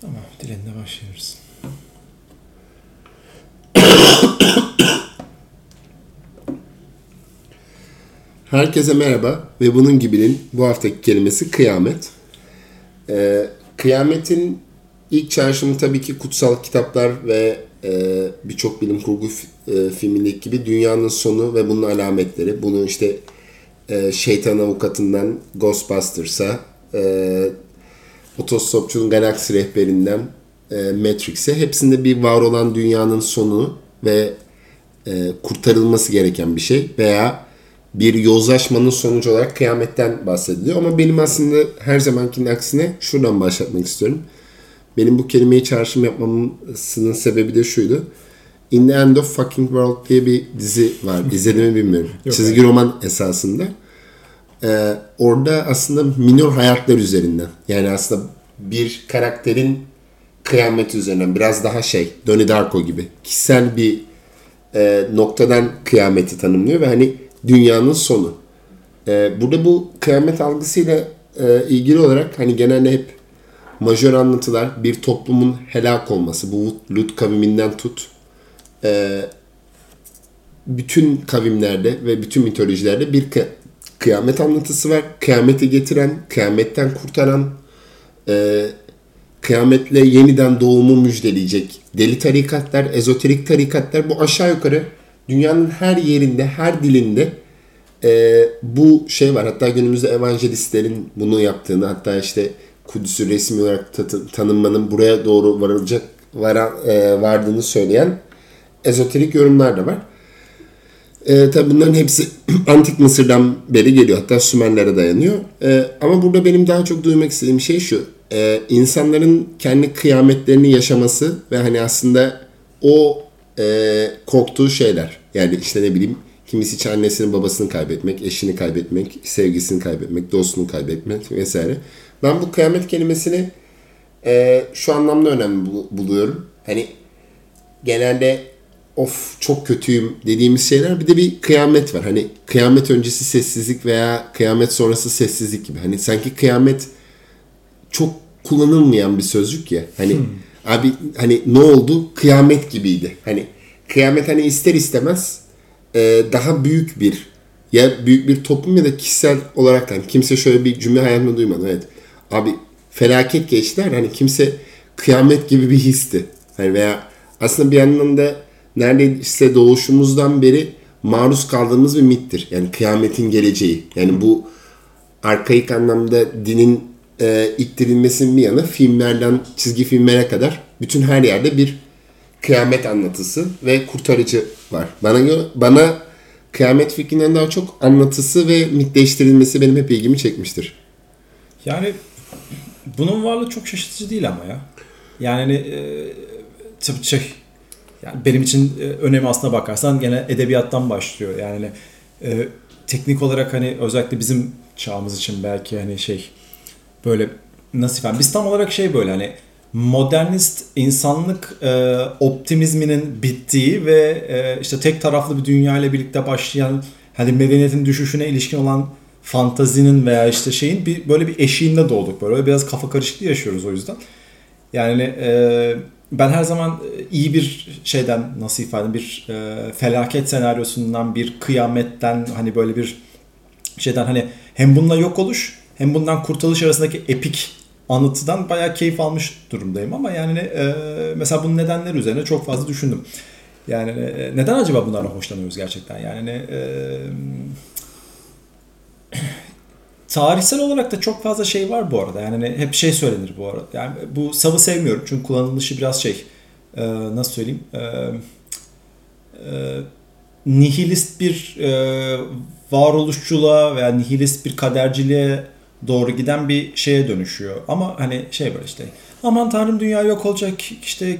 Tamam, dilenle başlıyoruz. Herkese merhaba ve bunun gibinin bu haftaki kelimesi kıyamet. Ee, kıyametin ilk çağrışımı tabii ki kutsal kitaplar ve e, birçok bilim kurgu e, filmindeki gibi dünyanın sonu ve bunun alametleri. Bunu işte e, şeytan avukatından Ghostbusters'a, e, otostopçunun galaksi rehberinden e, Matrix'e hepsinde bir var olan dünyanın sonu ve e, kurtarılması gereken bir şey veya bir yozlaşmanın sonucu olarak kıyametten bahsediliyor. Ama benim aslında her zamankinin aksine şuradan başlatmak istiyorum. Benim bu kelimeyi çağrışım yapmamın sebebi de şuydu. In the End of Fucking World diye bir dizi var. İzledim mi bilmiyorum. Yok, Çizgi hayır. roman esasında. Ee, orada aslında minor hayatlar üzerinden. Yani aslında bir karakterin kıyamet üzerinden biraz daha şey Donnie Darko gibi kişisel bir e, noktadan kıyameti tanımlıyor ve hani dünyanın sonu. E, burada bu kıyamet algısıyla e, ilgili olarak hani genelde hep majör anlatılar bir toplumun helak olması. Bu Lut kaviminden tut. e, bütün kavimlerde ve bütün mitolojilerde bir kıyamet anlatısı var. Kıyameti getiren, kıyametten kurtaran, e, kıyametle yeniden doğumu müjdeleyecek deli tarikatlar, ezoterik tarikatlar bu aşağı yukarı dünyanın her yerinde, her dilinde e, bu şey var. Hatta günümüzde evangelistlerin bunu yaptığını, hatta işte Kudüs'ü resmi olarak ta- tanınmanın buraya doğru varılacak vara, e, vardığını söyleyen ezoterik yorumlar da var. E, tabi bunların hepsi Antik Mısır'dan beri geliyor. Hatta Sümerlere dayanıyor. E, ama burada benim daha çok duymak istediğim şey şu. E, insanların kendi kıyametlerini yaşaması ve hani aslında o e, korktuğu şeyler. Yani işte ne bileyim kimisi için annesini babasını kaybetmek, eşini kaybetmek, sevgisini kaybetmek, dostunu kaybetmek vesaire. Ben bu kıyamet kelimesini e, şu anlamda önemli bul- buluyorum. Hani genelde of çok kötüyüm dediğimiz şeyler bir de bir kıyamet var. Hani kıyamet öncesi sessizlik veya kıyamet sonrası sessizlik gibi. Hani sanki kıyamet çok kullanılmayan bir sözcük ya. Hani abi hani ne oldu? Kıyamet gibiydi. Hani kıyamet hani ister istemez e, daha büyük bir ya büyük bir toplum ya da kişisel olarak hani kimse şöyle bir cümle hayatımda duymadı. Evet. Abi felaket geçtiler. Hani kimse kıyamet gibi bir histi. Hani veya aslında bir yandan da neredeyse doğuşumuzdan beri maruz kaldığımız bir mittir. Yani kıyametin geleceği. Yani bu arkaik anlamda dinin e, ittirilmesinin bir yana filmlerden çizgi filmlere kadar bütün her yerde bir kıyamet anlatısı ve kurtarıcı var. Bana göre, bana kıyamet fikrinden daha çok anlatısı ve mitleştirilmesi benim hep ilgimi çekmiştir. Yani bunun varlığı çok şaşırtıcı değil ama ya. Yani hani, e, tıp şey yani benim için e, önemi aslına bakarsan gene edebiyattan başlıyor. Yani e, teknik olarak hani özellikle bizim çağımız için belki hani şey böyle nasıl ifade biz tam olarak şey böyle hani modernist insanlık e, optimizminin bittiği ve e, işte tek taraflı bir dünya ile birlikte başlayan hani medeniyetin düşüşüne ilişkin olan fantazinin veya işte şeyin bir böyle bir eşiğinde doğduk böyle biraz kafa karışıklığı yaşıyoruz o yüzden. Yani e, ben her zaman e, iyi bir şeyden nasıl ifade edeyim, bir e, felaket senaryosundan bir kıyametten hani böyle bir şeyden hani hem bununla yok oluş hem bundan kurtuluş arasındaki epik anlatıdan bayağı keyif almış durumdayım ama yani e, mesela bunun nedenleri üzerine çok fazla düşündüm. Yani e, neden acaba bunlardan hoşlanıyoruz gerçekten? Yani e, tarihsel olarak da çok fazla şey var bu arada. Yani hani hep şey söylenir bu arada. Yani bu savı sevmiyorum çünkü kullanılışı biraz şey e, nasıl söyleyeyim e, e, nihilist bir e, varoluşçuluğa veya nihilist bir kaderciliğe doğru giden bir şeye dönüşüyor. Ama hani şey böyle işte aman tanrım dünya yok olacak işte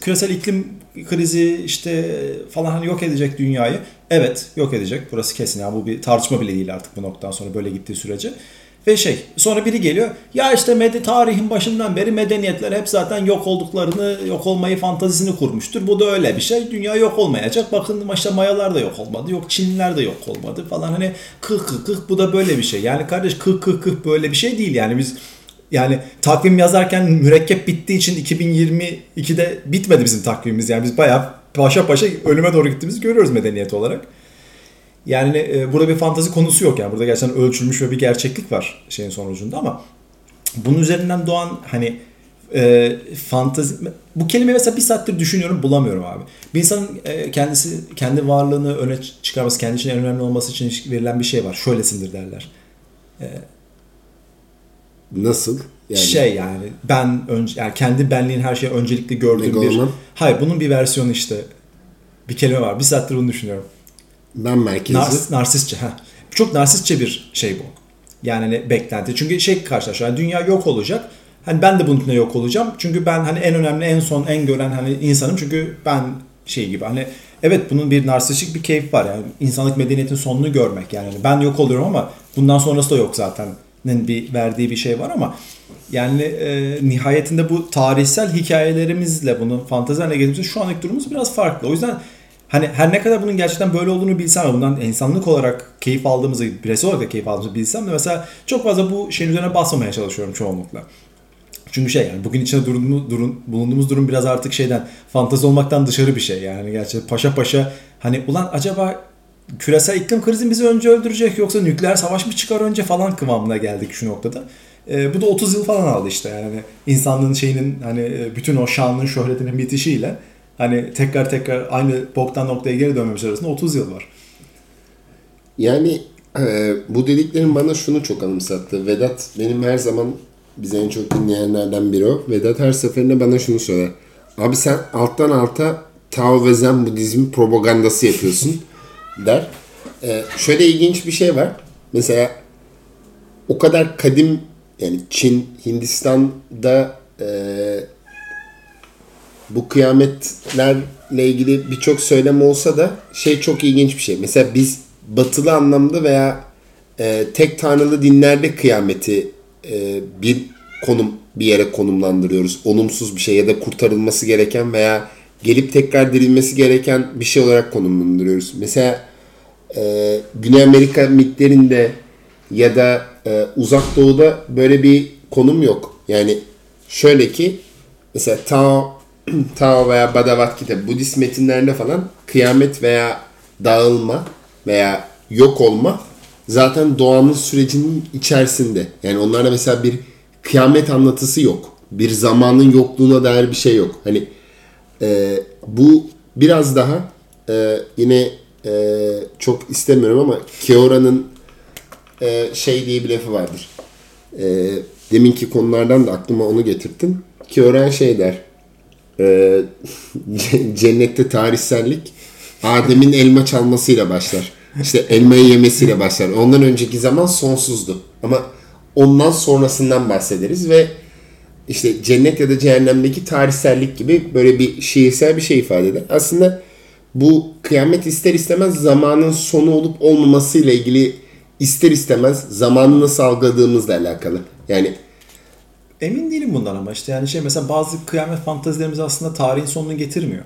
küresel iklim krizi işte falan hani yok edecek dünyayı. Evet yok edecek burası kesin ya bu bir tartışma bile değil artık bu noktadan sonra böyle gittiği sürece. Ve şey sonra biri geliyor ya işte med tarihin başından beri medeniyetler hep zaten yok olduklarını yok olmayı fantazisini kurmuştur. Bu da öyle bir şey. Dünya yok olmayacak. Bakın işte Mayalar da yok olmadı. Yok Çinliler de yok olmadı falan. Hani kıh kıh kıh bu da böyle bir şey. Yani kardeş kıh kıh kıh böyle bir şey değil. Yani biz Yani takvim yazarken mürekkep bittiği için 2022'de bitmedi bizim takvimimiz. Yani biz bayağı paşa paşa ölüme doğru gittiğimizi görüyoruz medeniyet olarak. Yani e, burada bir fantazi konusu yok yani. Burada gerçekten ölçülmüş ve bir gerçeklik var şeyin sonucunda ama bunun üzerinden doğan hani e, fantazi bu kelime mesela bir saattir düşünüyorum bulamıyorum abi. Bir insanın e, kendisi kendi varlığını öne çıkarması, kendi için en önemli olması için verilen bir şey var. Şöylesindir derler. Nasıl? Yani, Şey yani ben önce yani kendi benliğin her şeyi öncelikli gördüğüm bir. Megaloman. Hayır bunun bir versiyonu işte. Bir kelime var. Bir saattir bunu düşünüyorum. ben merkezi. Nars, narsistçe. Heh. Çok narsistçe bir şey bu. Yani hani beklenti. Çünkü şey karşılaşıyor. Yani dünya yok olacak. Hani ben de bunun içinde yok olacağım. Çünkü ben hani en önemli, en son, en gören hani insanım. Çünkü ben şey gibi hani evet bunun bir narsistik bir keyif var. Yani insanlık medeniyetin sonunu görmek. Yani hani ben yok oluyorum ama bundan sonrası da yok zaten. Bir verdiği bir şey var ama yani e, nihayetinde bu tarihsel hikayelerimizle bunu fantezi haline şu anki durumumuz biraz farklı. O yüzden hani her ne kadar bunun gerçekten böyle olduğunu bilsem ve bundan insanlık olarak keyif aldığımızı, bireysel olarak da keyif aldığımızı bilsem de mesela çok fazla bu şeyin üzerine basmamaya çalışıyorum çoğunlukla. Çünkü şey yani bugün içinde durduğumuz, durum, bulunduğumuz durum biraz artık şeyden fantezi olmaktan dışarı bir şey yani gerçekten paşa paşa hani ulan acaba küresel iklim krizi bizi önce öldürecek yoksa nükleer savaş mı çıkar önce falan kıvamına geldik şu noktada. E, bu da 30 yıl falan aldı işte yani insanlığın şeyinin hani e, bütün o şanının şöhretinin bitişiyle hani tekrar tekrar aynı boktan noktaya geri dönmemiz arasında 30 yıl var. Yani e, bu dediklerin bana şunu çok anımsattı. Vedat benim her zaman bize en çok dinleyenlerden biri o. Vedat her seferinde bana şunu söyler. Abi sen alttan alta Tao ve Zen Budizmi propagandası yapıyorsun der. E, şöyle ilginç bir şey var. Mesela o kadar kadim yani Çin, Hindistan'da e, bu kıyametlerle ilgili birçok söylem olsa da şey çok ilginç bir şey. Mesela biz batılı anlamda veya e, tek tanrılı dinlerde kıyameti e, bir konum bir yere konumlandırıyoruz. Olumsuz bir şey ya da kurtarılması gereken veya gelip tekrar dirilmesi gereken bir şey olarak konumlandırıyoruz. Mesela e, Güney Amerika mitlerinde ya da e, Uzak Doğu'da böyle bir konum yok. Yani şöyle ki mesela Tao, Tao veya Bhagavad Gita Budist metinlerinde falan kıyamet veya dağılma veya yok olma zaten doğanın sürecinin içerisinde. Yani onlarda mesela bir kıyamet anlatısı yok. Bir zamanın yokluğuna dair bir şey yok. Hani e, bu biraz daha e, yine e, çok istemiyorum ama Keora'nın e, şey diye bir lafı vardır. E, deminki konulardan da aklıma onu getirdim. Keoran şey der. E, cennette tarihsellik Adem'in elma çalmasıyla başlar. İşte elmayı yemesiyle başlar. Ondan önceki zaman sonsuzdu. Ama ondan sonrasından bahsederiz ve işte cennet ya da cehennemdeki tarihsellik gibi böyle bir şiirsel bir şey ifade eder. Aslında bu kıyamet ister istemez zamanın sonu olup olmamasıyla ilgili ister istemez zamanı nasıl algıladığımızla alakalı. Yani Emin değilim bundan ama işte yani şey mesela bazı kıyamet fantazilerimiz aslında tarihin sonunu getirmiyor.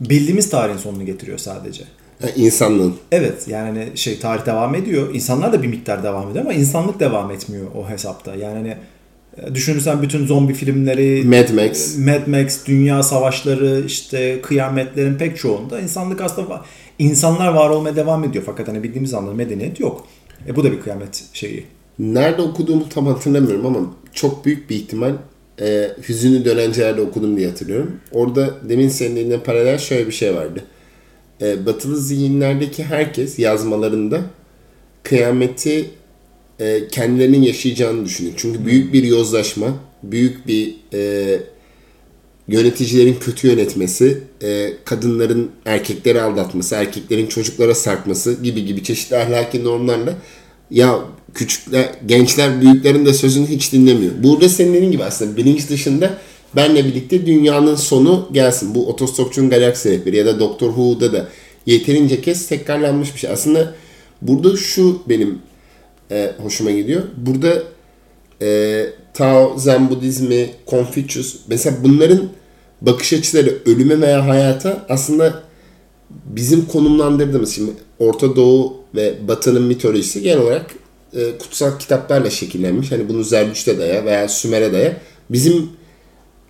Bildiğimiz tarihin sonunu getiriyor sadece. ha, insanlığın Evet yani hani şey tarih devam ediyor. İnsanlar da bir miktar devam ediyor ama insanlık devam etmiyor o hesapta. Yani hani düşünürsen bütün zombi filmleri, Mad Max. Mad Max, dünya savaşları, işte kıyametlerin pek çoğunda insanlık aslında insanlar var olmaya devam ediyor. Fakat hani bildiğimiz anlamda medeniyet yok. E bu da bir kıyamet şeyi. nerede okuduğumu tam hatırlamıyorum ama çok büyük bir ihtimal e, Hüzünlü Dönenceler'de okudum diye hatırlıyorum. Orada demin senin dediğine paralel şöyle bir şey vardı. E, batılı zihinlerdeki herkes yazmalarında kıyameti e, kendilerinin yaşayacağını düşünüyor. Çünkü büyük bir yozlaşma, büyük bir e, yöneticilerin kötü yönetmesi, e, kadınların erkekleri aldatması, erkeklerin çocuklara sarkması gibi gibi çeşitli ahlaki normlarla ya küçükler, gençler büyüklerin de sözünü hiç dinlemiyor. Burada senin dediğin gibi aslında bilinç dışında benle birlikte dünyanın sonu gelsin. Bu Otostopçu'nun galaksi rehberi ya da Doktor Who'da da yeterince kez tekrarlanmış bir şey. Aslında burada şu benim e, hoşuma gidiyor. Burada e, Tao, Zen Budizmi, Confucius mesela bunların bakış açıları ölüme veya hayata aslında bizim konumlandırdığımız şimdi Orta Doğu ve Batı'nın mitolojisi genel olarak e, kutsal kitaplarla şekillenmiş. Hani bunu Zerdüşt'e daya veya Sümer'e daya. Bizim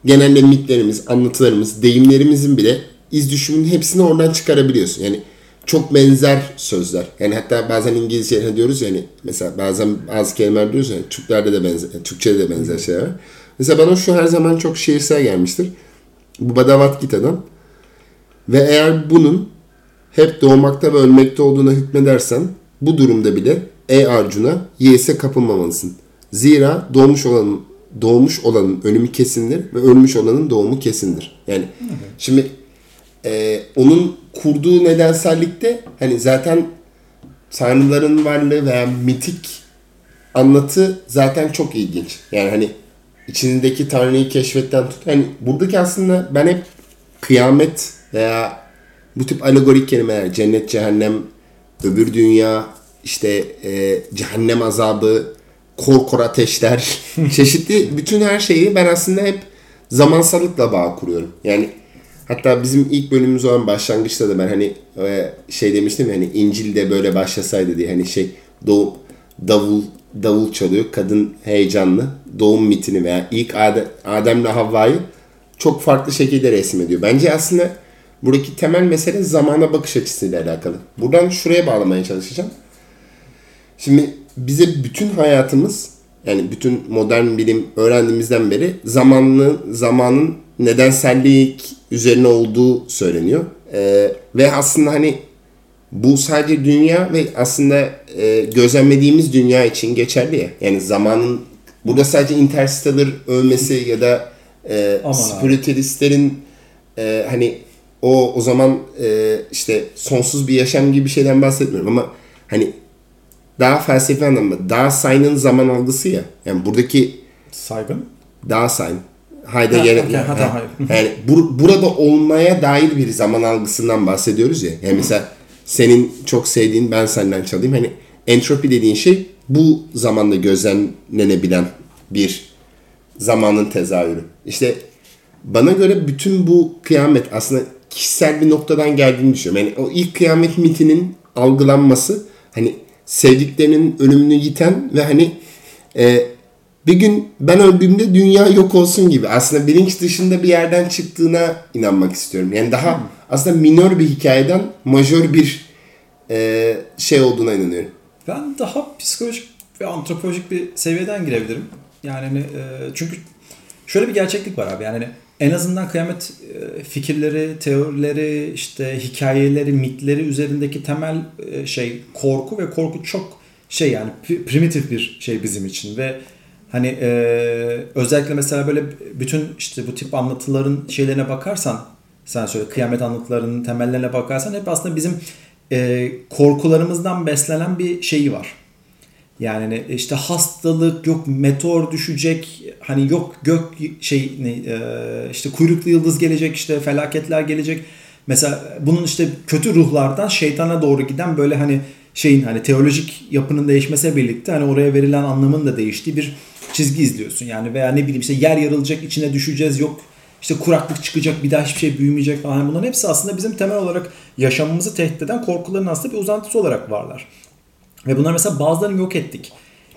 genelde mitlerimiz, anlatılarımız, deyimlerimizin bile iz düşümünün hepsini oradan çıkarabiliyorsun. Yani çok benzer sözler. Yani hatta bazen İngilizce diyoruz ya hani mesela bazen bazı kelimeler diyoruz ya Türklerde de benzer, Türkçe'de de benzer şeyler var. Mesela bana şu her zaman çok şiirsel gelmiştir. Bu Bhagavad Gita'dan. Ve eğer bunun hep doğmakta ve ölmekte olduğuna hükmedersen bu durumda bile ey Arjuna yese kapılmamalısın. Zira doğmuş olanın doğmuş olanın ölümü kesindir ve ölmüş olanın doğumu kesindir. Yani şimdi e, onun kurduğu nedensellikte hani zaten tanrıların varlığı veya mitik anlatı zaten çok ilginç. Yani hani içindeki tanrıyı keşfetten tut. Hani buradaki aslında ben hep kıyamet veya bu tip alegorik kelimeler cennet, cehennem, öbür dünya, işte e, cehennem azabı, korkor ateşler, çeşitli bütün her şeyi ben aslında hep zamansallıkla bağ kuruyorum. Yani hatta bizim ilk bölümümüz olan başlangıçta da ben hani e, şey demiştim hani İncil'de böyle başlasaydı diye hani şey doğum davul davul çalıyor. Kadın heyecanlı. Doğum mitini veya ilk Adem, Adem'le Havva'yı çok farklı şekilde resmediyor. Bence aslında buradaki temel mesele zamana bakış açısıyla alakalı. Buradan şuraya bağlamaya çalışacağım. Şimdi bize bütün hayatımız yani bütün modern bilim öğrendiğimizden beri zamanlı zamanın nedensellik üzerine olduğu söyleniyor. Ee, ve aslında hani bu sadece dünya ve aslında e, gözlemlediğimiz dünya için geçerli ya. Yani zamanın burada sadece Interstellar övmesi ya da e, spiritualistlerin e, hani o o zaman e, işte sonsuz bir yaşam gibi bir şeyden bahsetmiyorum ama hani daha felsefi anlamda daha Daseyn'in zaman algısı ya. Yani buradaki saygın Dasein Heidegger okay, yani, yani bur, burada olmaya dair bir zaman algısından bahsediyoruz ya. Yani mesela senin çok sevdiğin ben senden çalayım. Hani entropi dediğin şey bu zamanda gözlemlenebilen bir zamanın tezahürü. İşte bana göre bütün bu kıyamet aslında kişisel bir noktadan geldiğini düşünüyorum. Yani o ilk kıyamet mitinin algılanması hani sevdiklerinin ölümünü yiten ve hani e, bir gün ben öldüğümde dünya yok olsun gibi. Aslında bilinç dışında bir yerden çıktığına inanmak istiyorum. Yani daha hmm. aslında minör bir hikayeden majör bir e, şey olduğuna inanıyorum. Ben daha psikolojik ve antropolojik bir seviyeden girebilirim. Yani hani, e, çünkü şöyle bir gerçeklik var abi. Yani hani en azından kıyamet e, fikirleri, teorileri, işte hikayeleri, mitleri üzerindeki temel e, şey korku ve korku çok şey yani primitif bir şey bizim için ve hani e, özellikle mesela böyle bütün işte bu tip anlatıların şeylerine bakarsan sen söyle kıyamet anlatılarının temellerine bakarsan hep aslında bizim e, korkularımızdan beslenen bir şeyi var. Yani hani işte hastalık yok meteor düşecek hani yok gök şey e, işte kuyruklu yıldız gelecek işte felaketler gelecek. Mesela bunun işte kötü ruhlardan şeytana doğru giden böyle hani şeyin hani teolojik yapının değişmesiyle birlikte hani oraya verilen anlamın da değiştiği bir çizgi izliyorsun. Yani veya ne bileyim işte yer yarılacak içine düşeceğiz yok işte kuraklık çıkacak bir daha hiçbir şey büyümeyecek falan. Bunların hepsi aslında bizim temel olarak yaşamımızı tehdit eden korkuların aslında bir uzantısı olarak varlar. Ve bunlar mesela bazılarını yok ettik.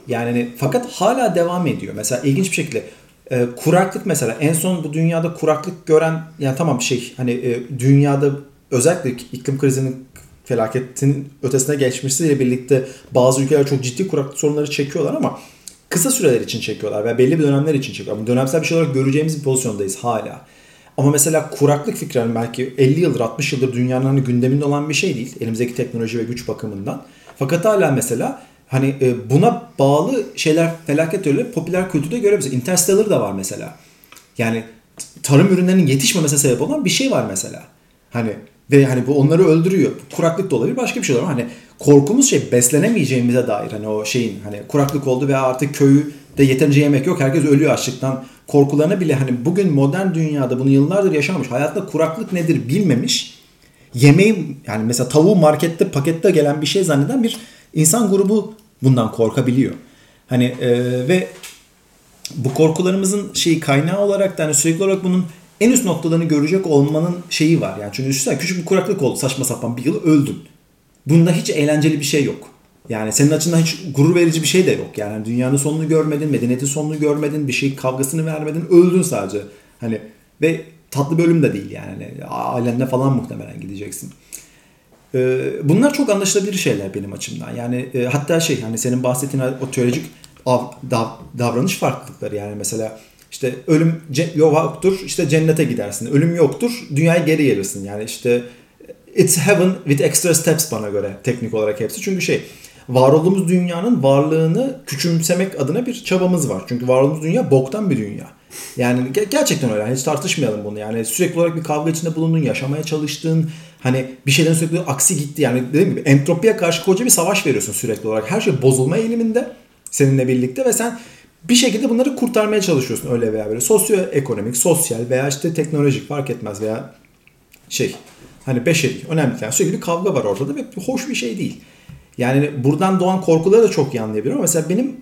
Yani hani, fakat hala devam ediyor. Mesela ilginç bir şekilde e, kuraklık mesela en son bu dünyada kuraklık gören yani tamam şey hani e, dünyada özellikle iklim krizinin felaketin ötesine geçmesiyle birlikte bazı ülkeler çok ciddi kuraklık sorunları çekiyorlar ama kısa süreler için çekiyorlar ve belli bir dönemler için çekiyorlar. Bu dönemsel bir şey olarak göreceğimiz bir pozisyondayız hala. Ama mesela kuraklık fikri yani belki 50 yıldır 60 yıldır dünyanın hani gündeminde olan bir şey değil. Elimizdeki teknoloji ve güç bakımından. Fakat hala mesela hani e, buna bağlı şeyler felaket öyle popüler kültürde görebiliriz. Interstellar da var mesela. Yani tarım ürünlerinin yetişmemesine sebep olan bir şey var mesela. Hani ve hani bu onları öldürüyor. Kuraklık da olabilir başka bir şey olabilir. Hani korkumuz şey beslenemeyeceğimize dair hani o şeyin hani kuraklık oldu veya artık köyü de yeterince yemek yok. Herkes ölüyor açlıktan. Korkularına bile hani bugün modern dünyada bunu yıllardır yaşamış. Hayatta kuraklık nedir bilmemiş. Yemeği yani mesela tavuğu markette pakette gelen bir şey zanneden bir insan grubu bundan korkabiliyor. Hani e, ve bu korkularımızın şeyi kaynağı olarak da hani sürekli olarak bunun en üst noktalarını görecek olmanın şeyi var. Yani çünkü düşünsene küçük bir kuraklık oldu saçma sapan bir yıl öldün. Bunda hiç eğlenceli bir şey yok. Yani senin açından hiç gurur verici bir şey de yok. Yani dünyanın sonunu görmedin, medeniyetin sonunu görmedin, bir şey kavgasını vermedin, öldün sadece. Hani ve tatlı bölüm de değil yani. Hani ailenle falan muhtemelen gideceksin. Ee, bunlar çok anlaşılabilir şeyler benim açımdan. Yani e, hatta şey hani senin bahsettiğin o teolojik av, dav, davranış farklılıkları yani mesela işte ölüm yoktur işte cennete gidersin. Ölüm yoktur dünyaya geri gelirsin. Yani işte it's heaven with extra steps bana göre teknik olarak hepsi. Çünkü şey var olduğumuz dünyanın varlığını küçümsemek adına bir çabamız var. Çünkü var olduğumuz dünya boktan bir dünya. Yani gerçekten öyle. hiç tartışmayalım bunu. Yani sürekli olarak bir kavga içinde bulundun, yaşamaya çalıştığın, hani bir şeyden sürekli aksi gitti. Yani dediğim gibi entropiye karşı koca bir savaş veriyorsun sürekli olarak. Her şey bozulma eğiliminde seninle birlikte ve sen bir şekilde bunları kurtarmaya çalışıyorsun öyle veya böyle. Sosyoekonomik, sosyal veya işte teknolojik fark etmez veya şey hani beşeri önemli. Yani sürekli kavga var ortada ve hoş bir şey değil. Yani buradan doğan korkuları da çok iyi anlayabiliyorum. Mesela benim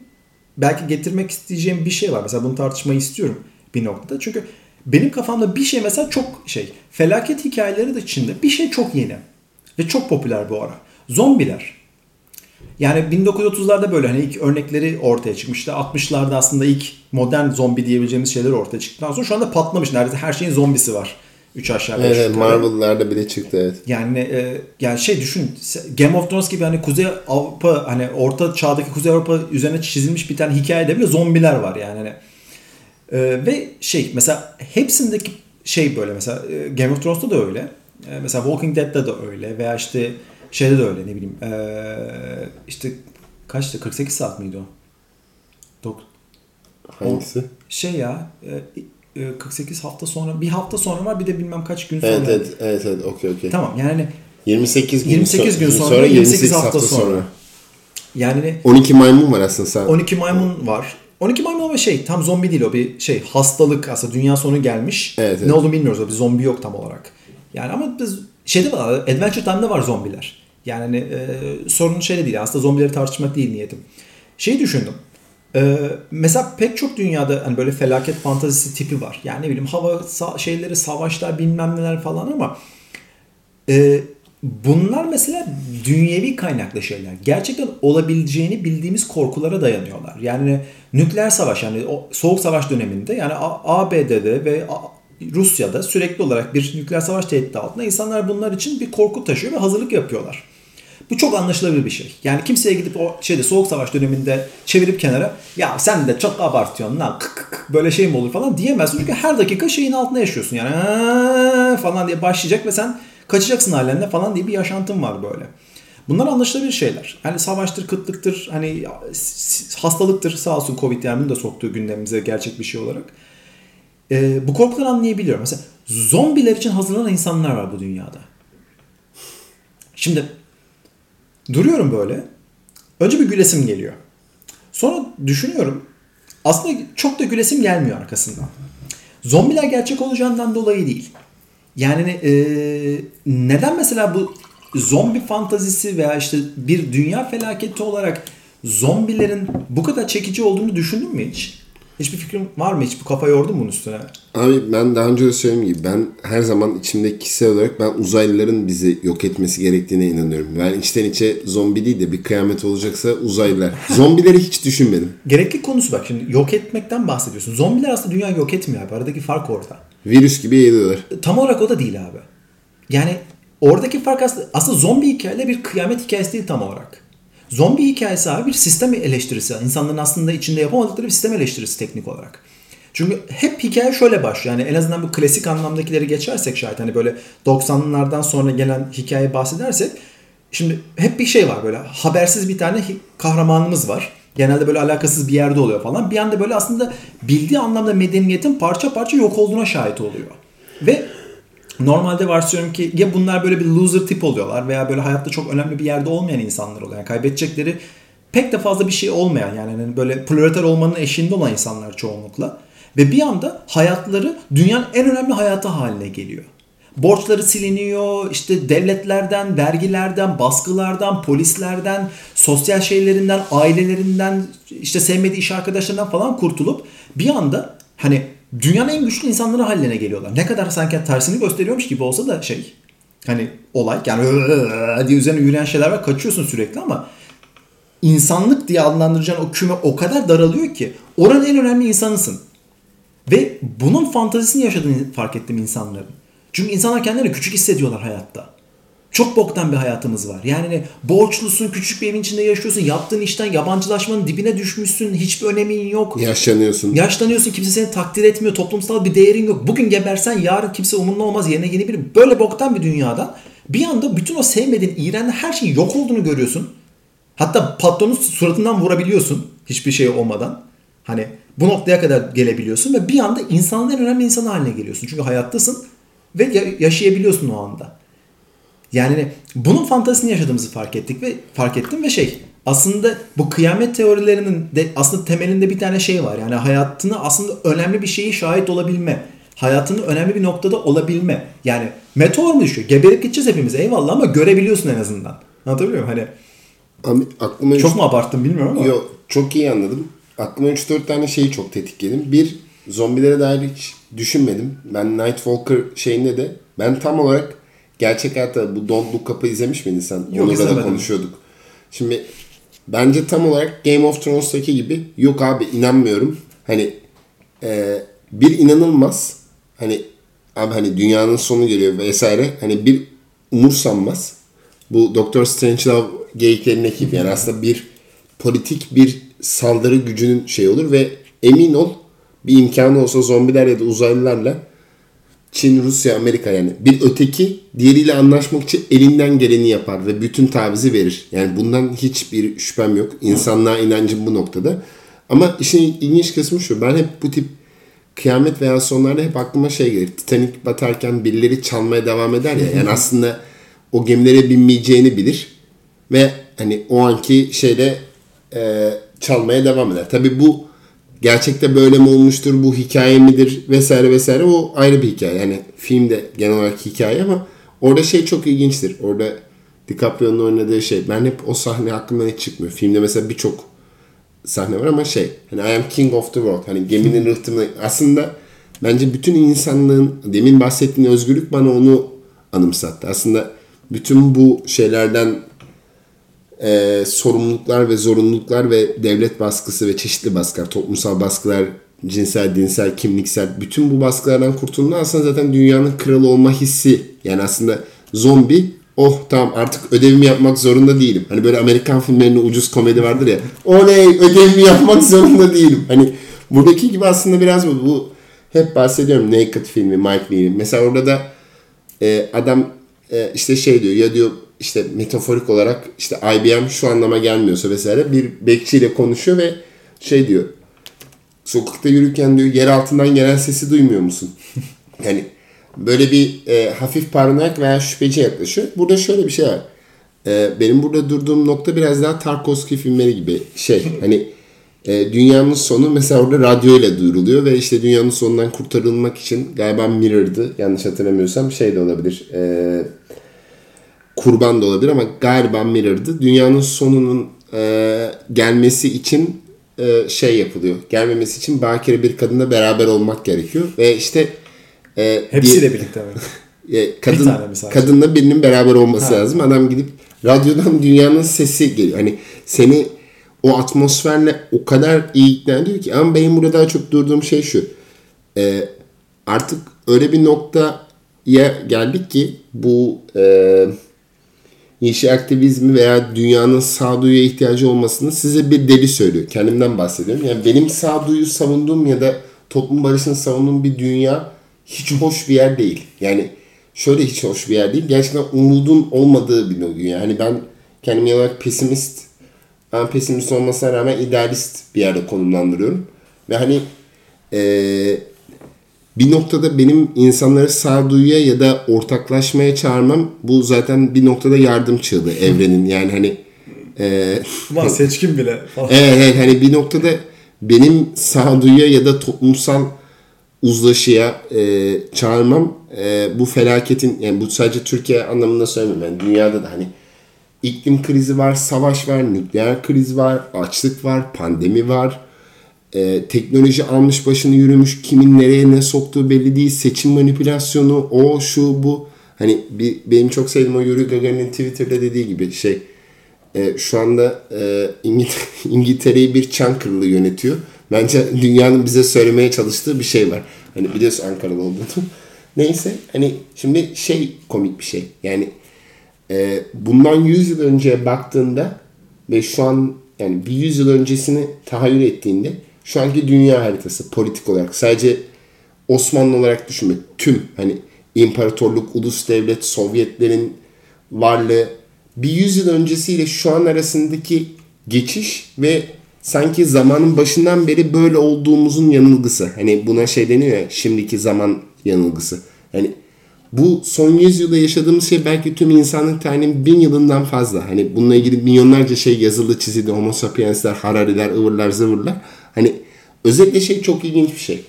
belki getirmek isteyeceğim bir şey var. Mesela bunu tartışmayı istiyorum bir noktada. Çünkü benim kafamda bir şey mesela çok şey felaket hikayeleri de içinde bir şey çok yeni ve çok popüler bu ara. Zombiler. Yani 1930'larda böyle hani ilk örnekleri ortaya çıkmıştı. 60'larda aslında ilk modern zombi diyebileceğimiz şeyler ortaya çıktıktan sonra şu anda patlamış. Neredeyse her şeyin zombisi var. 3 aşağı 5 Evet Marvel'larda bile çıktı evet. Yani e, yani şey düşün Game of Thrones gibi hani Kuzey Avrupa hani orta çağdaki Kuzey Avrupa üzerine çizilmiş bir tane hikayede bile zombiler var yani. Hani, e, ve şey mesela hepsindeki şey böyle mesela e, Game of Thrones'ta da öyle. E, mesela Walking Dead'de de öyle veya işte şeyde de öyle ne bileyim e, işte kaçtı 48 saat miydi o? Dok Hangisi? O, şey ya e, 48 e, hafta sonra bir hafta sonra var bir de bilmem kaç gün sonra. Evet evet evet, evet okey okey. Tamam yani 28 gün, 28 gün sonra, sonra 28 hafta, hafta sonra. sonra. Yani 12 maymun var aslında sen. 12 maymun var. 12 maymun ama şey tam zombi değil o bir şey hastalık aslında dünya sonu gelmiş. Evet, evet. Ne olduğunu bilmiyoruz o bir zombi yok tam olarak. Yani ama biz şeyde var Adventure Time'da var zombiler. Yani hani, e, sorun şeyde değil aslında zombileri tartışmak değil niyetim. Şeyi düşündüm. Ee, mesela pek çok dünyada hani böyle felaket fantazisi tipi var. Yani ne bileyim hava sa- şeyleri, savaşlar bilmem neler falan ama e, bunlar mesela dünyevi kaynaklı şeyler. Gerçekten olabileceğini bildiğimiz korkulara dayanıyorlar. Yani nükleer savaş yani o soğuk savaş döneminde yani ABD'de ve Rusya'da sürekli olarak bir nükleer savaş tehdidi altında insanlar bunlar için bir korku taşıyor ve hazırlık yapıyorlar. Bu çok anlaşılabilir bir şey. Yani kimseye gidip o şeyde soğuk savaş döneminde çevirip kenara ya sen de çok abartıyorsun lan kık kık böyle şey mi olur falan diyemezsin. Çünkü her dakika şeyin altında yaşıyorsun yani falan diye başlayacak ve sen kaçacaksın halinle falan diye bir yaşantın var böyle. Bunlar anlaşılabilir şeyler. Hani savaştır, kıtlıktır, hani hastalıktır sağ olsun Covid yani bunu da soktuğu gündemimize gerçek bir şey olarak. Ee, bu korkuları anlayabiliyorum. Mesela zombiler için hazırlanan insanlar var bu dünyada. Şimdi Duruyorum böyle. Önce bir gülesim geliyor. Sonra düşünüyorum. Aslında çok da gülesim gelmiyor arkasından. Zombiler gerçek olacağından dolayı değil. Yani e, neden mesela bu zombi fantazisi veya işte bir dünya felaketi olarak zombilerin bu kadar çekici olduğunu düşündün mü hiç? Hiçbir fikrin var mı? Hiç bu kafa yordun bunun üstüne? Abi ben daha önce de söylediğim gibi ben her zaman içimde kişisel olarak ben uzaylıların bizi yok etmesi gerektiğine inanıyorum. Ben içten içe zombi değil de bir kıyamet olacaksa uzaylılar. Zombileri hiç düşünmedim. Gerekli konusu bak şimdi yok etmekten bahsediyorsun. Zombiler aslında dünyayı yok etmiyor abi. Aradaki fark orada. Virüs gibi yayılıyorlar. Tam olarak o da değil abi. Yani oradaki fark aslında, aslında zombi hikayeyle bir kıyamet hikayesi değil tam olarak. Zombi hikayesi abi bir sistem eleştirisi. İnsanların aslında içinde yapamadıkları bir sistem eleştirisi teknik olarak. Çünkü hep hikaye şöyle başlıyor. Yani en azından bu klasik anlamdakileri geçersek şayet hani böyle 90'lardan sonra gelen hikaye bahsedersek şimdi hep bir şey var böyle habersiz bir tane kahramanımız var. Genelde böyle alakasız bir yerde oluyor falan. Bir anda böyle aslında bildiği anlamda medeniyetin parça parça yok olduğuna şahit oluyor. Ve Normalde varsayıyorum ki ya bunlar böyle bir loser tip oluyorlar veya böyle hayatta çok önemli bir yerde olmayan insanlar oluyor. Yani kaybedecekleri pek de fazla bir şey olmayan yani hani böyle proleter olmanın eşiğinde olan insanlar çoğunlukla. Ve bir anda hayatları dünyanın en önemli hayatı haline geliyor. Borçları siliniyor, işte devletlerden, vergilerden, baskılardan, polislerden, sosyal şeylerinden, ailelerinden, işte sevmediği iş arkadaşlarından falan kurtulup bir anda hani dünyanın en güçlü insanları haline geliyorlar. Ne kadar sanki tersini gösteriyormuş gibi olsa da şey hani olay yani diye üzerine yürüyen şeyler var kaçıyorsun sürekli ama insanlık diye adlandıracağın o küme o kadar daralıyor ki oranın en önemli insanısın. Ve bunun fantazisini yaşadığını fark ettim insanların. Çünkü insanlar kendilerini küçük hissediyorlar hayatta. Çok boktan bir hayatımız var. Yani borçlusun, küçük bir evin içinde yaşıyorsun, yaptığın işten yabancılaşmanın dibine düşmüşsün, hiçbir önemin yok. Yaşlanıyorsun. Yaşlanıyorsun, kimse seni takdir etmiyor, toplumsal bir değerin yok. Bugün gebersen yarın kimse umurunda olmaz, yerine yeni biri. Böyle boktan bir dünyada bir anda bütün o sevmediğin, iğrendiğin her şeyin yok olduğunu görüyorsun. Hatta patronun suratından vurabiliyorsun hiçbir şey olmadan. Hani bu noktaya kadar gelebiliyorsun ve bir anda insanın en önemli insanı haline geliyorsun. Çünkü hayattasın ve yaşayabiliyorsun o anda. Yani bunun fantazisini yaşadığımızı fark ettik ve fark ettim ve şey aslında bu kıyamet teorilerinin de aslında temelinde bir tane şey var. Yani hayatını aslında önemli bir şeyi şahit olabilme. Hayatının önemli bir noktada olabilme. Yani meteor mu düşüyor? Geberip gideceğiz hepimiz eyvallah ama görebiliyorsun en azından. Anlatabiliyor muyum? Hani Abi, aklıma çok üç- mu abarttım bilmiyorum ama. Yok çok iyi anladım. Aklıma 3-4 tane şeyi çok tetikledim. Bir, zombilere dair hiç düşünmedim. Ben Nightwalker şeyinde de ben tam olarak gerçek hayatta bu Don't Look Up'ı izlemiş miydin sen? Yok, Onur'la da izlemedim. konuşuyorduk. Şimdi bence tam olarak Game of Thrones'taki gibi yok abi inanmıyorum. Hani e, bir inanılmaz hani abi hani dünyanın sonu geliyor vesaire hani bir umursanmaz. Bu Doctor Strangelove geyiklerinin ekibi yani aslında bir politik bir saldırı gücünün şey olur ve emin ol bir imkanı olsa zombiler ya da uzaylılarla Çin, Rusya, Amerika yani bir öteki diğeriyle anlaşmak için elinden geleni yapar ve bütün tavizi verir. Yani bundan hiçbir şüphem yok. İnsanlığa inancım bu noktada. Ama işin ilginç kısmı şu. Ben hep bu tip kıyamet veya sonlarda hep aklıma şey gelir. Titanic batarken birileri çalmaya devam eder ya. Yani aslında o gemilere binmeyeceğini bilir. Ve hani o anki şeyde e, çalmaya devam eder. Tabi bu gerçekte böyle mi olmuştur, bu hikaye midir vesaire vesaire o ayrı bir hikaye. Yani film de genel olarak hikaye ama orada şey çok ilginçtir. Orada DiCaprio'nun oynadığı şey. Ben hep o sahne aklımdan hiç çıkmıyor. Filmde mesela birçok sahne var ama şey hani I am king of the world hani geminin rıhtımı aslında bence bütün insanlığın demin bahsettiğin özgürlük bana onu anımsattı. Aslında bütün bu şeylerden e, sorumluluklar ve zorunluluklar ve devlet baskısı ve çeşitli baskılar, toplumsal baskılar, cinsel, dinsel, kimliksel bütün bu baskılardan kurtulma aslında zaten dünyanın kralı olma hissi. Yani aslında zombi oh tamam artık ödevimi yapmak zorunda değilim. Hani böyle Amerikan filmlerinde ucuz komedi vardır ya. Oley ödevimi yapmak zorunda değilim. Hani buradaki gibi aslında biraz bu. bu hep bahsediyorum Naked filmi Mike Lee'nin. Mesela orada da e, adam e, işte şey diyor ya diyor işte metaforik olarak işte IBM şu anlama gelmiyorsa vesaire bir bekçiyle konuşuyor ve şey diyor sokakta yürürken diyor yer altından gelen sesi duymuyor musun? Yani böyle bir e, hafif paranoyak veya şüpheci yaklaşıyor. Burada şöyle bir şey var. E, benim burada durduğum nokta biraz daha Tarkovski filmleri gibi şey hani e, dünyanın sonu mesela orada radyo ile duyuruluyor ve işte dünyanın sonundan kurtarılmak için galiba Mirror'dı yanlış hatırlamıyorsam şey de olabilir. E, kurban da olabilir ama galiba Mirror'dı. Dünyanın sonunun e, gelmesi için e, şey yapılıyor. Gelmemesi için bakire bir kadınla beraber olmak gerekiyor. Ve işte e, Hepsiyle birlikte mi? e, kadın, sadece? kadınla birinin beraber olması Ha. lazım. Adam gidip radyodan dünyanın sesi geliyor. Hani seni o atmosferle o kadar iyi ikna ediyor ki. Ama benim burada daha çok durduğum şey şu. E, artık öyle bir noktaya geldik ki bu e, yeşil aktivizmi veya dünyanın sağduyuya ihtiyacı olmasını size bir deli söylüyor. Kendimden bahsediyorum. Yani benim sağduyu savunduğum ya da toplum barışını savunduğum bir dünya hiç hoş bir yer değil. Yani şöyle hiç hoş bir yer değil. Gerçekten umudun olmadığı bir dünya. Yani ben kendimi olarak pesimist, ben pesimist olmasına rağmen idealist bir yerde konumlandırıyorum. Ve hani eee bir noktada benim insanları sağduyuya ya da ortaklaşmaya çağırmam bu zaten bir noktada yardım çığlığı evrenin yani hani e, Ulan seçkin bile evet, evet hani bir noktada benim sağduyuya ya da toplumsal uzlaşıya e, çağırmam e, bu felaketin yani bu sadece Türkiye anlamında söylemiyorum yani dünyada da hani iklim krizi var, savaş var, nükleer kriz var, açlık var, pandemi var. E, teknoloji almış başını yürümüş, kimin nereye ne soktuğu belli değil, seçim manipülasyonu, o şu bu. Hani bir, benim çok sevdiğim o Yuri Gagarin'in Twitter'da dediği gibi şey e, şu anda e, İngiltere, İngiltere'yi bir Çankırılı yönetiyor. Bence dünyanın bize söylemeye çalıştığı bir şey var. Hani biliyorsun Ankaralı olduğunu. Neyse hani şimdi şey komik bir şey. Yani e, bundan 100 yıl önce baktığında ve şu an yani bir 100 yıl öncesini tahayyül ettiğinde şu anki dünya haritası politik olarak sadece Osmanlı olarak düşünme. Tüm hani imparatorluk, ulus devlet, Sovyetlerin varlığı bir yüzyıl öncesiyle şu an arasındaki geçiş ve sanki zamanın başından beri böyle olduğumuzun yanılgısı. Hani buna şey deniyor ya şimdiki zaman yanılgısı. Hani bu son yüzyılda yaşadığımız şey belki tüm insanlık tarihinin bin yılından fazla. Hani bununla ilgili milyonlarca şey yazıldı, çizildi. Homo sapiensler, Harari'ler, ıvırlar, zıvırlar. Hani özetle şey çok ilginç bir şey.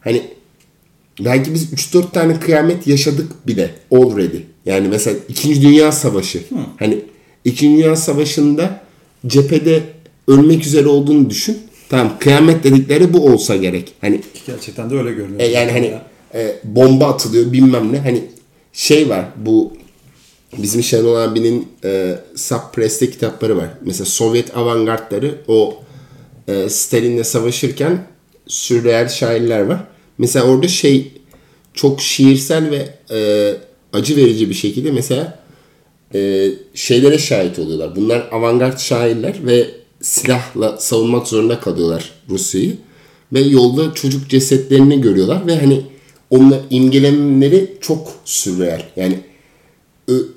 Hani belki biz 3-4 tane kıyamet yaşadık bile already. Yani mesela 2. Dünya Savaşı. Hı. Hani 2. Dünya Savaşı'nda cephede ölmek üzere olduğunu düşün. Tamam kıyamet dedikleri bu olsa gerek. Hani gerçekten de öyle görünüyor. E, yani hani e, bomba atılıyor bilmem ne. Hani şey var bu bizim Şenol abinin e, Subpress'te kitapları var. Mesela Sovyet avantgardları o e, Stalin'le savaşırken sürreel şairler var. Mesela orada şey çok şiirsel ve e, acı verici bir şekilde mesela e, şeylere şahit oluyorlar. Bunlar avantgard şairler ve silahla savunmak zorunda kalıyorlar Rusya'yı. Ve yolda çocuk cesetlerini görüyorlar ve hani onunla imgelemleri çok sürreel. Yani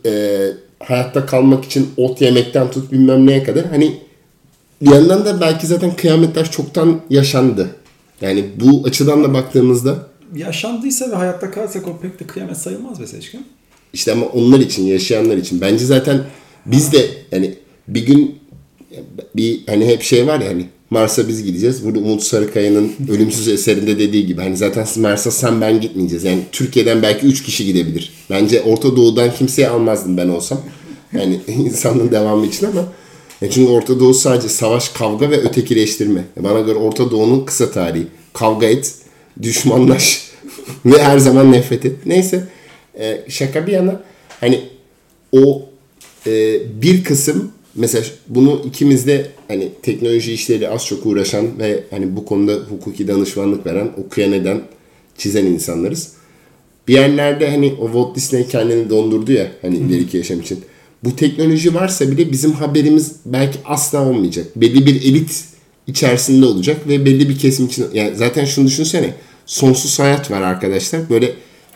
e, hayatta kalmak için ot yemekten tut bilmem neye kadar hani bir yandan da belki zaten kıyametler çoktan yaşandı. Yani bu açıdan da baktığımızda yaşandıysa ve hayatta kalırsak o pek de kıyamet sayılmaz be Seçkin. İşte ama onlar için, yaşayanlar için. Bence zaten biz de yani bir gün bir hani hep şey var ya hani Mars'a biz gideceğiz. Burada Umut Sarıkaya'nın Ölümsüz eserinde dediği gibi hani zaten Mars'a sen ben gitmeyeceğiz. Yani Türkiye'den belki 3 kişi gidebilir. Bence Orta Doğu'dan kimseyi almazdım ben olsam. Yani insanlığın devamı için ama yani çünkü Orta Doğu sadece savaş, kavga ve ötekileştirme. Bana göre Orta Doğu'nun kısa tarihi. Kavga et, düşmanlaş ve her zaman nefret et. Neyse e, şaka bir yana hani o e, bir kısım mesela bunu ikimiz de hani teknoloji işleri az çok uğraşan ve hani bu konuda hukuki danışmanlık veren, okuyan eden, çizen insanlarız. Bir yerlerde hani o Walt Disney kendini dondurdu ya hani ileriki yaşam için. Bu teknoloji varsa bile bizim haberimiz belki asla olmayacak. Belli bir elit içerisinde olacak ve belli bir kesim için yani zaten şunu düşünsene sonsuz hayat var arkadaşlar. Böyle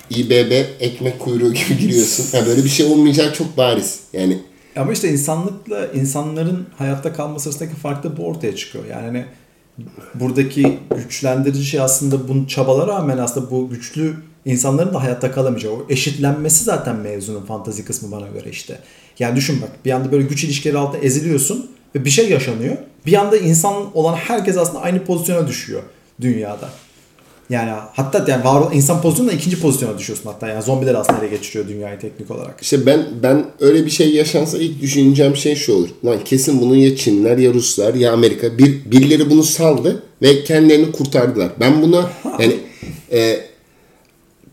İBB ekmek kuyruğu gibi giriyorsun. Yani böyle bir şey olmayacağı çok bariz. Yani ama işte insanlıkla insanların hayatta kalması arasındaki fark da bu ortaya çıkıyor. Yani hani buradaki güçlendirici şey aslında bu çabalara rağmen aslında bu güçlü insanların da hayatta kalamayacağı. O eşitlenmesi zaten mevzunun fantazi kısmı bana göre işte. Yani düşün bak bir anda böyle güç ilişkileri altında eziliyorsun ve bir şey yaşanıyor. Bir anda insan olan herkes aslında aynı pozisyona düşüyor dünyada. Yani hatta yani var olan insan pozisyonunda ikinci pozisyona düşüyorsun hatta. Yani zombiler aslında ele geçiriyor dünyayı teknik olarak. İşte ben ben öyle bir şey yaşansa ilk düşüneceğim şey şu olur. Lan kesin bunu ya Çinler ya Ruslar ya Amerika bir birileri bunu saldı ve kendilerini kurtardılar. Ben buna yani e,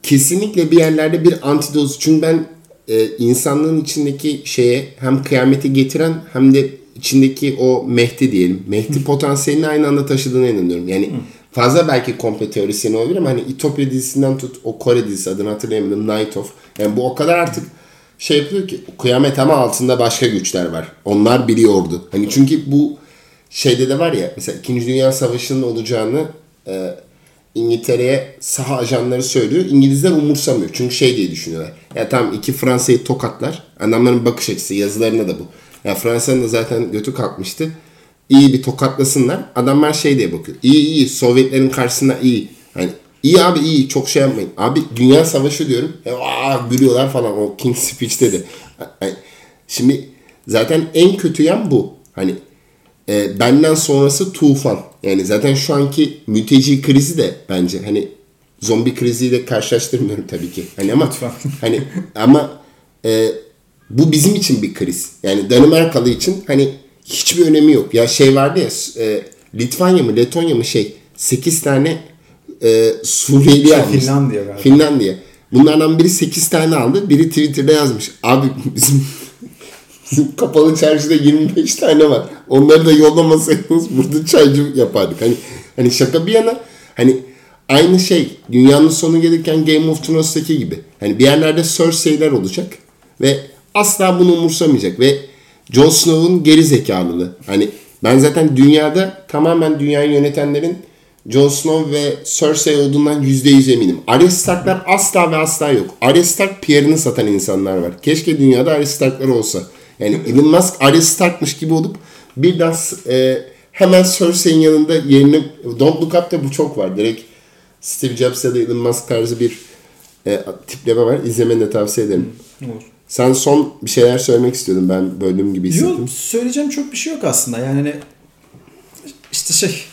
kesinlikle bir yerlerde bir antidoz çünkü ben e, insanlığın içindeki şeye hem kıyameti getiren hem de içindeki o Mehdi diyelim. Mehdi potansiyelini aynı anda taşıdığına inanıyorum. Yani fazla belki komple teorisyeni olabilir ama hani İtopya dizisinden tut o Kore dizisi adını hatırlayamadım Night of. Yani bu o kadar artık şey yapıyor ki kıyamet ama altında başka güçler var. Onlar biliyordu. Hani çünkü bu şeyde de var ya mesela 2. Dünya Savaşı'nın olacağını e, İngiltere'ye saha ajanları söylüyor. İngilizler umursamıyor. Çünkü şey diye düşünüyorlar. Ya tamam iki Fransa'yı tokatlar. Adamların bakış açısı yazılarında da bu. Ya Fransa'nın da zaten götü kalkmıştı iyi bir tokatlasınlar. Adamlar şey diye bakıyor. İyi iyi Sovyetlerin karşısında iyi. Hani iyi abi iyi çok şey yapmayın. Abi dünya savaşı diyorum. E, aa, gülüyorlar falan o King Speech'te de. Yani, şimdi zaten en kötü yan bu. Hani e, benden sonrası tufan. Yani zaten şu anki mülteci krizi de bence hani zombi kriziyle karşılaştırmıyorum tabii ki. Hani ama hani ama e, bu bizim için bir kriz. Yani Danimarkalı için hani hiçbir önemi yok. Ya şey vardı ya e, Litvanya mı Letonya mı şey 8 tane e, Suriyeli şey, almış. Finlandiya galiba. Finlandiya. Bunlardan biri 8 tane aldı. Biri Twitter'da yazmış. Abi bizim Kapalı çarşıda 25 tane var. Onları da yollamasaydınız burada çaycı yapardık. Hani hani şaka bir yana hani aynı şey dünyanın sonu gelirken Game of Thrones'taki gibi. Hani bir yerlerde Cersei'ler olacak ve asla bunu umursamayacak ve Jon Snow'un geri zekalılığı. Hani ben zaten dünyada tamamen dünyayı yönetenlerin Jon Snow ve Cersei olduğundan %100 eminim. Arya Stark'lar asla ve asla yok. Arya Stark PR'ını satan insanlar var. Keşke dünyada Arya Stark'lar olsa. Yani Elon Musk Arya Stark'mış gibi olup birden e, hemen Cersei'nin yanında yerini Don't Look Up'ta bu çok var. Direkt Steve Jobs ya da Elon Musk tarzı bir e, tipleme var. İzlemeni de tavsiye ederim. Olur. Sen son bir şeyler söylemek istiyordun. Ben böldüğüm gibi hissettim. Yok söyleyeceğim çok bir şey yok aslında. Yani hani işte şey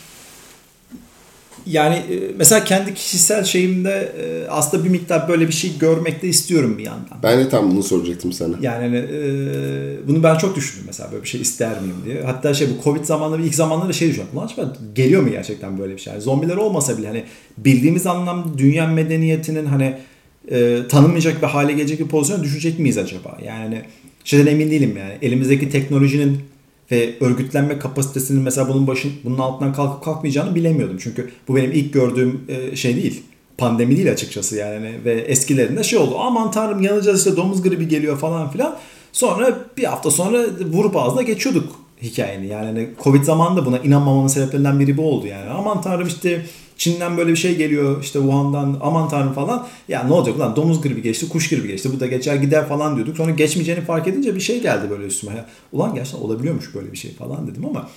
yani e, mesela kendi kişisel şeyimde e, aslında bir miktar böyle bir şey görmek de istiyorum bir yandan. Ben de tam bunu soracaktım sana. Yani hani, e, bunu ben çok düşündüm mesela böyle bir şey ister miyim diye. Hatta şey bu Covid zamanları ilk zamanlarda şey düşünüyorum. Ulan acaba geliyor mu gerçekten böyle bir şey? Yani zombiler olmasa bile hani bildiğimiz anlamda dünya medeniyetinin hani e, tanınmayacak bir hale gelecek bir pozisyona düşecek miyiz acaba? Yani şeyden emin değilim yani. Elimizdeki teknolojinin ve örgütlenme kapasitesinin mesela bunun başın bunun altından kalkıp kalkmayacağını bilemiyordum. Çünkü bu benim ilk gördüğüm e, şey değil. Pandemi değil açıkçası yani ve eskilerinde şey oldu. Aman tanrım yanacağız işte domuz gribi geliyor falan filan. Sonra bir hafta sonra vurup ağzına geçiyorduk hikayeni. Yani hani Covid zamanında buna inanmamamın sebeplerinden biri bu oldu yani. Aman tanrım işte Çin'den böyle bir şey geliyor işte Wuhan'dan aman tanrım falan. Ya ne olacak lan domuz gribi geçti, kuş gribi geçti. Bu da geçer gider falan diyorduk. Sonra geçmeyeceğini fark edince bir şey geldi böyle üstüme. Ya, ulan gerçekten olabiliyormuş böyle bir şey falan dedim ama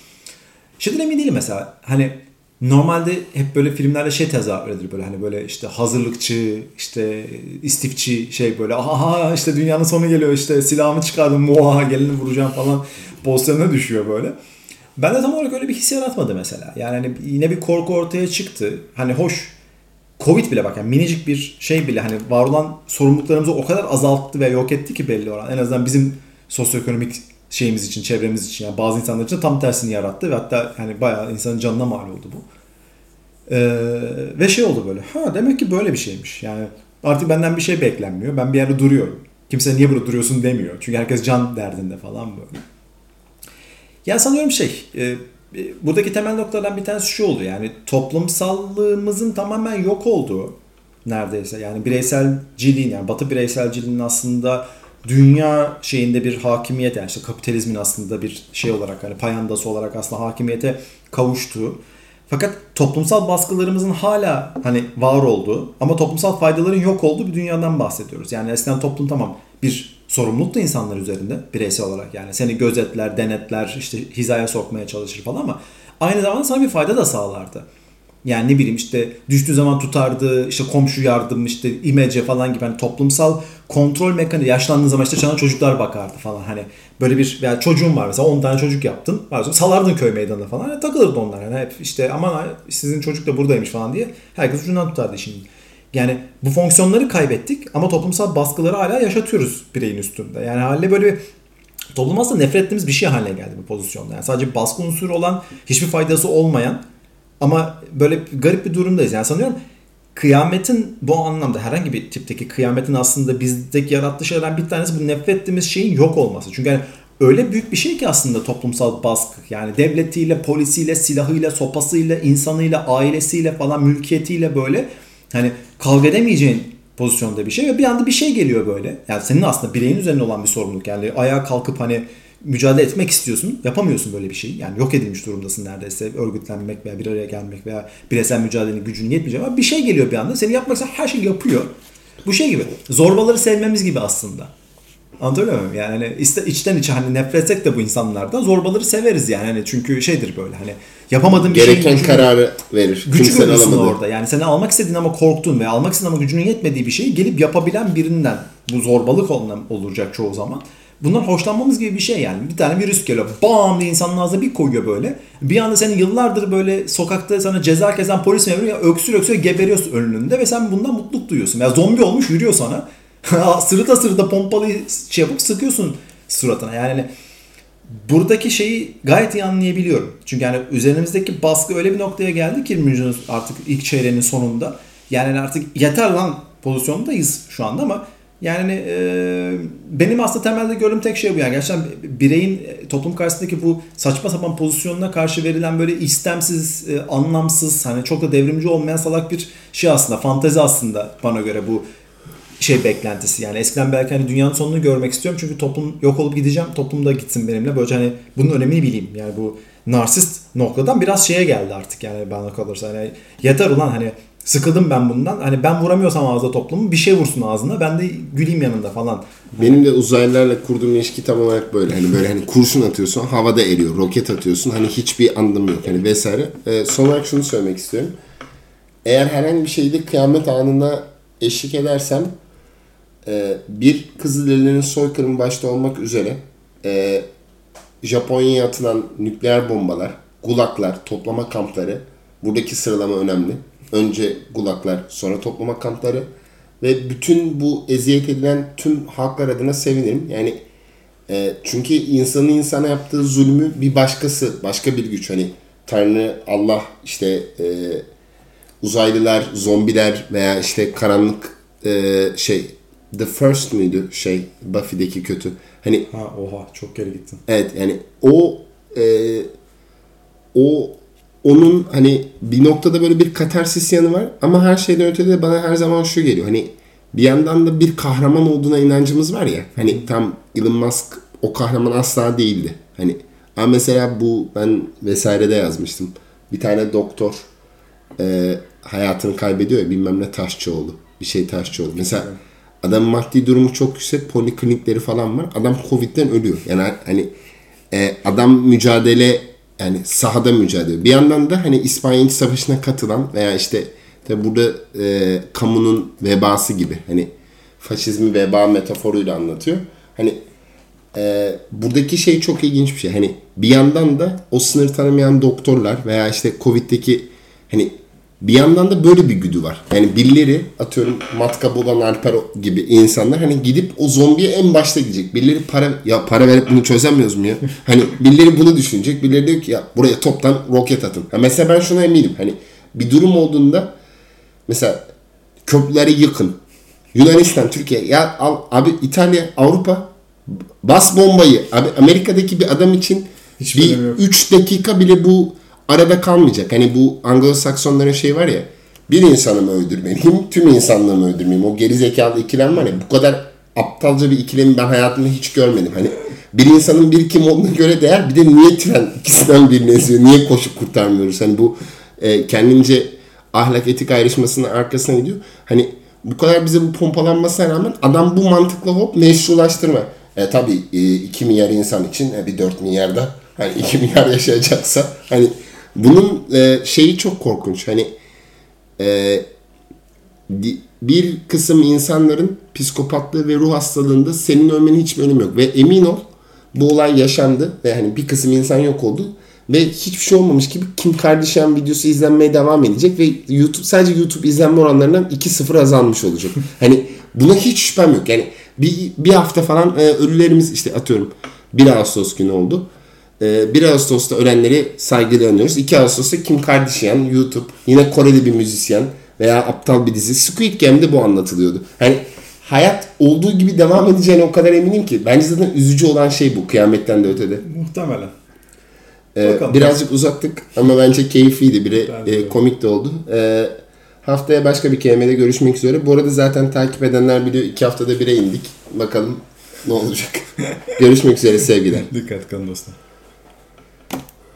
şeyden emin değilim mesela. Hani normalde hep böyle filmlerde şey tezahür edilir böyle hani böyle işte hazırlıkçı, işte istifçi şey böyle aha işte dünyanın sonu geliyor işte silahımı çıkardım muha gelin vuracağım falan pozisyonuna düşüyor böyle. Ben de tam olarak öyle bir his yaratmadı mesela. Yani hani yine bir korku ortaya çıktı. Hani hoş Covid bile bak yani minicik bir şey bile hani var olan sorumluluklarımızı o kadar azalttı ve yok etti ki belli oran. En azından bizim sosyoekonomik şeyimiz için, çevremiz için yani bazı insanlar için tam tersini yarattı ve hatta hani bayağı insanın canına mal oldu bu. Ee, ve şey oldu böyle. Ha demek ki böyle bir şeymiş. Yani artık benden bir şey beklenmiyor. Ben bir yerde duruyorum. Kimse niye burada duruyorsun demiyor. Çünkü herkes can derdinde falan böyle. Ya sanıyorum şey, e, buradaki temel noktalardan bir tanesi şu oldu. Yani toplumsallığımızın tamamen yok olduğu neredeyse. Yani bireyselciliğin yani batı bireyselciliğinin aslında dünya şeyinde bir hakimiyet yani işte kapitalizmin aslında bir şey olarak hani payandası olarak aslında hakimiyete kavuştuğu. Fakat toplumsal baskılarımızın hala hani var olduğu ama toplumsal faydaların yok olduğu bir dünyadan bahsediyoruz. Yani eskiden toplum tamam bir sorumluluk da insanlar üzerinde bireysel olarak. Yani seni gözetler, denetler, işte hizaya sokmaya çalışır falan ama aynı zamanda sana bir fayda da sağlardı. Yani ne bileyim işte düştüğü zaman tutardı, işte komşu yardım, işte imece falan gibi hani toplumsal kontrol mekanı yaşlandığın zaman işte sana çocuklar bakardı falan. Hani böyle bir yani çocuğun var mesela 10 tane çocuk yaptın salardın köy meydanına falan. Hani takılırdı onlar. Yani hep işte aman sizin çocuk da buradaymış falan diye herkes ucundan tutardı şimdi. Yani bu fonksiyonları kaybettik ama toplumsal baskıları hala yaşatıyoruz bireyin üstünde. Yani haliyle böyle bir toplum aslında nefret ettiğimiz bir şey haline geldi bu pozisyonda. Yani sadece baskı unsuru olan, hiçbir faydası olmayan ama böyle garip bir durumdayız. Yani sanıyorum kıyametin bu anlamda herhangi bir tipteki kıyametin aslında bizdeki yarattığı şeylerden bir tanesi bu nefret ettiğimiz şeyin yok olması. Çünkü yani öyle büyük bir şey ki aslında toplumsal baskı. Yani devletiyle, polisiyle, silahıyla, sopasıyla, insanıyla, ailesiyle falan, mülkiyetiyle böyle hani kavga edemeyeceğin pozisyonda bir şey ve bir anda bir şey geliyor böyle. Yani senin aslında bireyin üzerine olan bir sorumluluk. Yani ayağa kalkıp hani mücadele etmek istiyorsun. Yapamıyorsun böyle bir şey. Yani yok edilmiş durumdasın neredeyse. Örgütlenmek veya bir araya gelmek veya bireysel mücadelenin gücünün yetmeyecek ama bir şey geliyor bir anda. Seni yapmak için her şey yapıyor. Bu şey gibi. Zorbaları sevmemiz gibi aslında. Anlatabiliyor muyum? Yani hani içten içe hani nefret etsek de bu insanlardan zorbaları severiz yani. Hani çünkü şeydir böyle hani yapamadığın bir Gereken şeyin kararı verir. Gücü görüyorsun orada. Yani seni almak istediğin ama korktun veya almak istediğin ama gücünün yetmediği bir şeyi gelip yapabilen birinden bu zorbalık olacak çoğu zaman. Bunlar hoşlanmamız gibi bir şey yani. Bir tane virüs geliyor. Bam diye insanın ağzına bir koyuyor böyle. Bir anda senin yıllardır böyle sokakta sana ceza kesen polis memuru ya öksür öksür geberiyorsun önünde ve sen bundan mutluluk duyuyorsun. Ya zombi olmuş yürüyor sana. sırıta sırıta pompalıyı şey yapıp sıkıyorsun suratına. Yani hani buradaki şeyi gayet iyi anlayabiliyorum. Çünkü yani üzerimizdeki baskı öyle bir noktaya geldi ki Müjde'nin artık ilk çeyreğinin sonunda. Yani artık yeter lan pozisyondayız şu anda ama Yani e, benim aslında temelde gördüğüm tek şey bu yani gerçekten bireyin e, toplum karşısındaki bu saçma sapan pozisyonuna karşı verilen böyle istemsiz, e, anlamsız hani çok da devrimci olmayan salak bir şey aslında fantezi aslında bana göre bu şey beklentisi yani eskiden belki hani dünyanın sonunu görmek istiyorum çünkü toplum yok olup gideceğim toplum da gitsin benimle böylece hani bunun önemini bileyim yani bu narsist noktadan biraz şeye geldi artık yani bana kalırsa hani yeter ulan hani sıkıldım ben bundan hani ben vuramıyorsam ağzına toplumu bir şey vursun ağzına ben de güleyim yanında falan. Benim de uzaylılarla kurduğum ilişki tam olarak böyle. Hani böyle hani kurşun atıyorsun, havada eriyor. Roket atıyorsun. Hani hiçbir anlamı yok. Hani vesaire. Ee, son olarak şunu söylemek istiyorum. Eğer herhangi bir şeyde kıyamet anına eşlik edersem e, bir Kızılderililerin soykırımı başta olmak üzere e, Japonya'ya atılan nükleer bombalar, gulaklar, toplama kampları buradaki sıralama önemli. Önce gulaklar, sonra toplama kampları ve bütün bu eziyet edilen tüm halklar adına sevinirim. Yani e, çünkü insanın insana yaptığı zulmü bir başkası, başka bir güç hani Tanrı, Allah, işte e, uzaylılar, zombiler veya işte karanlık e, şey The First müydü şey Buffy'deki kötü. Hani Ha oha çok geri gittin. Evet yani o e, o onun hani bir noktada böyle bir katarsis yanı var ama her şeyden ötede de bana her zaman şu geliyor. Hani bir yandan da bir kahraman olduğuna inancımız var ya. Hani tam Elon Musk o kahraman asla değildi. Hani ama mesela bu ben vesairede yazmıştım. Bir tane doktor e, hayatını kaybediyor ya bilmem ne Taşçıoğlu. Bir şey Taşçıoğlu. Mesela adamın maddi durumu çok yüksek. Poliklinikleri falan var. Adam Covid'den ölüyor. Yani hani e, adam mücadele yani sahada mücadele. Bir yandan da hani İspanya İç Savaşı'na katılan veya işte tabi burada e, kamunun vebası gibi hani faşizmi veba metaforuyla anlatıyor. Hani e, buradaki şey çok ilginç bir şey. Hani bir yandan da o sınır tanımayan doktorlar veya işte Covid'deki hani bir yandan da böyle bir güdü var. Yani birileri atıyorum matkap olan Alper gibi insanlar hani gidip o zombiye en başta gidecek. Birileri para ya para verip bunu çözemiyoruz mu ya? Hani birileri bunu düşünecek. Birileri diyor ki ya buraya toptan roket atın. Ha mesela ben şuna eminim. Hani bir durum olduğunda mesela köprüleri yıkın. Yunanistan, Türkiye ya al, abi İtalya, Avrupa bas bombayı. Abi Amerika'daki bir adam için Hiçbir bir önemi yok. 3 dakika bile bu arada kalmayacak. Hani bu Anglo-Saksonların şey var ya bir insanı mı öldürmeliyim, tüm insanlığı mı öldürmeliyim? O geri zekalı ikilem var ya bu kadar aptalca bir ikilemi ben hayatımda hiç görmedim. Hani bir insanın bir kim olduğuna göre değer bir de niye tren ikisinden birini eziyor, niye koşup kurtarmıyoruz? Hani bu e, kendince ahlak etik ayrışmasının arkasına gidiyor. Hani bu kadar bize bu pompalanmasına rağmen adam bu mantıkla hop meşrulaştırma. E tabi e, 2 milyar insan için e, bir 4 milyarda hani 2 milyar yaşayacaksa hani bunun e, şeyi çok korkunç. Hani e, di- bir kısım insanların psikopatlığı ve ruh hastalığında senin ölmenin hiçbir önemi yok. Ve emin ol bu olay yaşandı ve hani bir kısım insan yok oldu. Ve hiçbir şey olmamış gibi Kim Kardashian videosu izlenmeye devam edecek ve YouTube sadece YouTube izlenme oranlarından 2-0 azalmış olacak. hani buna hiç şüphem yok. Yani bir, bir hafta falan e, ölülerimiz işte atıyorum 1 Ağustos günü oldu. E, 1 Ağustos'ta ölenleri saygıyla anıyoruz. 2 Ağustos'ta Kim Kardashian, YouTube, yine Koreli bir müzisyen veya aptal bir dizi. Squid Game'de bu anlatılıyordu. Hani hayat olduğu gibi devam edeceğine o kadar eminim ki. Bence zaten üzücü olan şey bu kıyametten de ötede. Muhtemelen. Ee, Bakalım. birazcık uzattık ama bence keyifliydi. Biri e, komik de oldu. Ee, haftaya başka bir kelimede görüşmek üzere. Bu arada zaten takip edenler biliyor iki haftada bire indik. Bakalım ne olacak. görüşmek üzere sevgiler. Dikkat kalın dostlar.